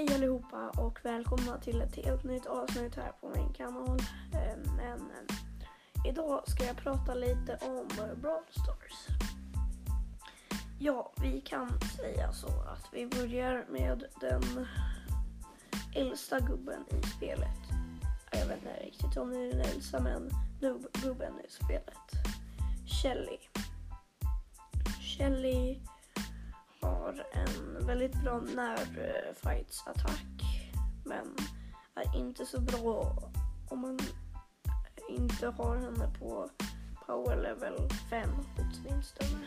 Hej allihopa och välkomna till ett helt nytt avsnitt här på min kanal. Ehm, men ehm, idag ska jag prata lite om eh, Brawl Stars. Ja, vi kan säga så att vi börjar med den äldsta gubben i spelet. Jag vet inte riktigt om det är den äldsta men gubben i spelet. Shelly. Shelly har en väldigt bra närfightsattack men är inte så bra om man inte har henne på power level 5 åtminstone.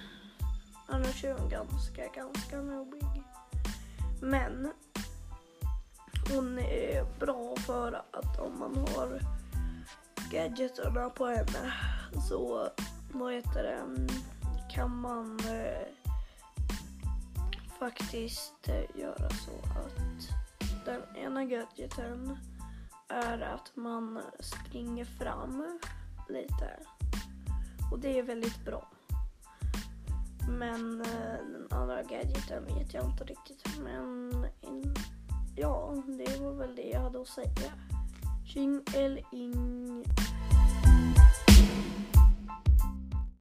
Annars är hon ganska, ganska nobbig. Men hon är bra för att om man har gadgeterna på henne så vad heter det, kan man eh, faktiskt göra så att den ena gadgeten är att man springer fram lite. Och det är väldigt bra. Men eh, den andra gadgeten vet jag inte riktigt. Men in, ja, det var väl det jag hade att säga. Tjing eller ing.